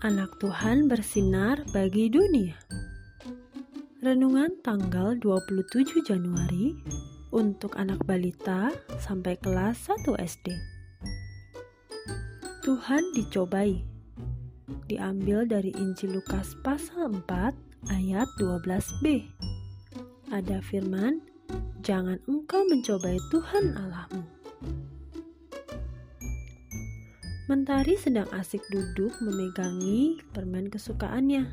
Anak Tuhan bersinar bagi dunia. Renungan tanggal 27 Januari untuk anak balita sampai kelas 1 SD. Tuhan dicobai. Diambil dari Injil Lukas pasal 4 ayat 12b. Ada firman, "Jangan engkau mencobai Tuhan Allahmu." Mentari sedang asik duduk memegangi permen kesukaannya.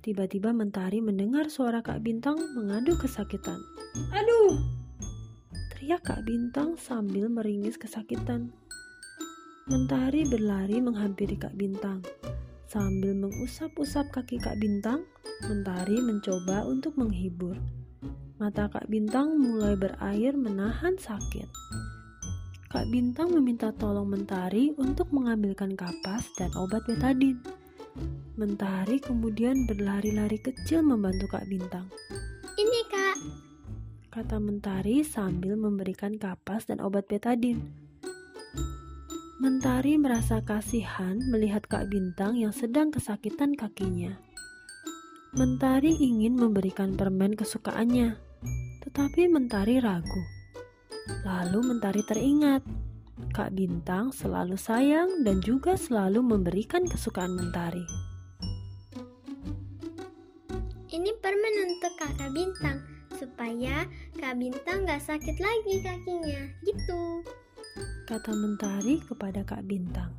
Tiba-tiba Mentari mendengar suara Kak Bintang mengadu kesakitan. Aduh! Teriak Kak Bintang sambil meringis kesakitan. Mentari berlari menghampiri Kak Bintang. Sambil mengusap-usap kaki Kak Bintang, Mentari mencoba untuk menghibur. Mata Kak Bintang mulai berair menahan sakit. Kak Bintang meminta tolong Mentari untuk mengambilkan kapas dan obat betadin. Mentari kemudian berlari-lari kecil membantu Kak Bintang. Ini kak, Kata Mentari sambil memberikan kapas dan obat betadin. Mentari merasa kasihan melihat Kak Bintang yang sedang kesakitan kakinya. Mentari ingin memberikan permen kesukaannya, tetapi Mentari ragu. Lalu Mentari teringat, Kak Bintang selalu sayang dan juga selalu memberikan kesukaan Mentari. ini permen untuk kakak bintang supaya kak bintang gak sakit lagi kakinya. Gitu. Kata Mentari kepada Kak Bintang.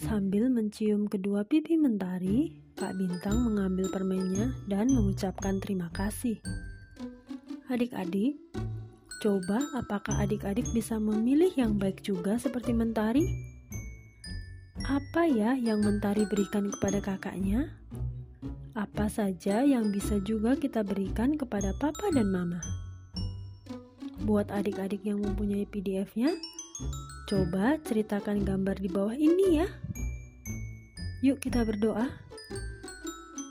Sambil mencium kedua pipi Mentari, Kak Bintang mengambil permennya dan mengucapkan terima kasih. Adik-adik, coba apakah adik-adik bisa memilih yang baik juga seperti Mentari? Apa ya yang Mentari berikan kepada kakaknya? Apa saja yang bisa juga kita berikan kepada papa dan mama? Buat adik-adik yang mempunyai PDF-nya, coba ceritakan gambar di bawah ini ya. Yuk kita berdoa.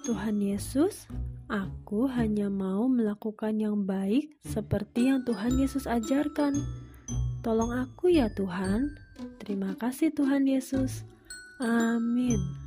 Tuhan Yesus, aku hanya mau melakukan yang baik seperti yang Tuhan Yesus ajarkan. Tolong aku ya Tuhan. Terima kasih Tuhan Yesus. Amin.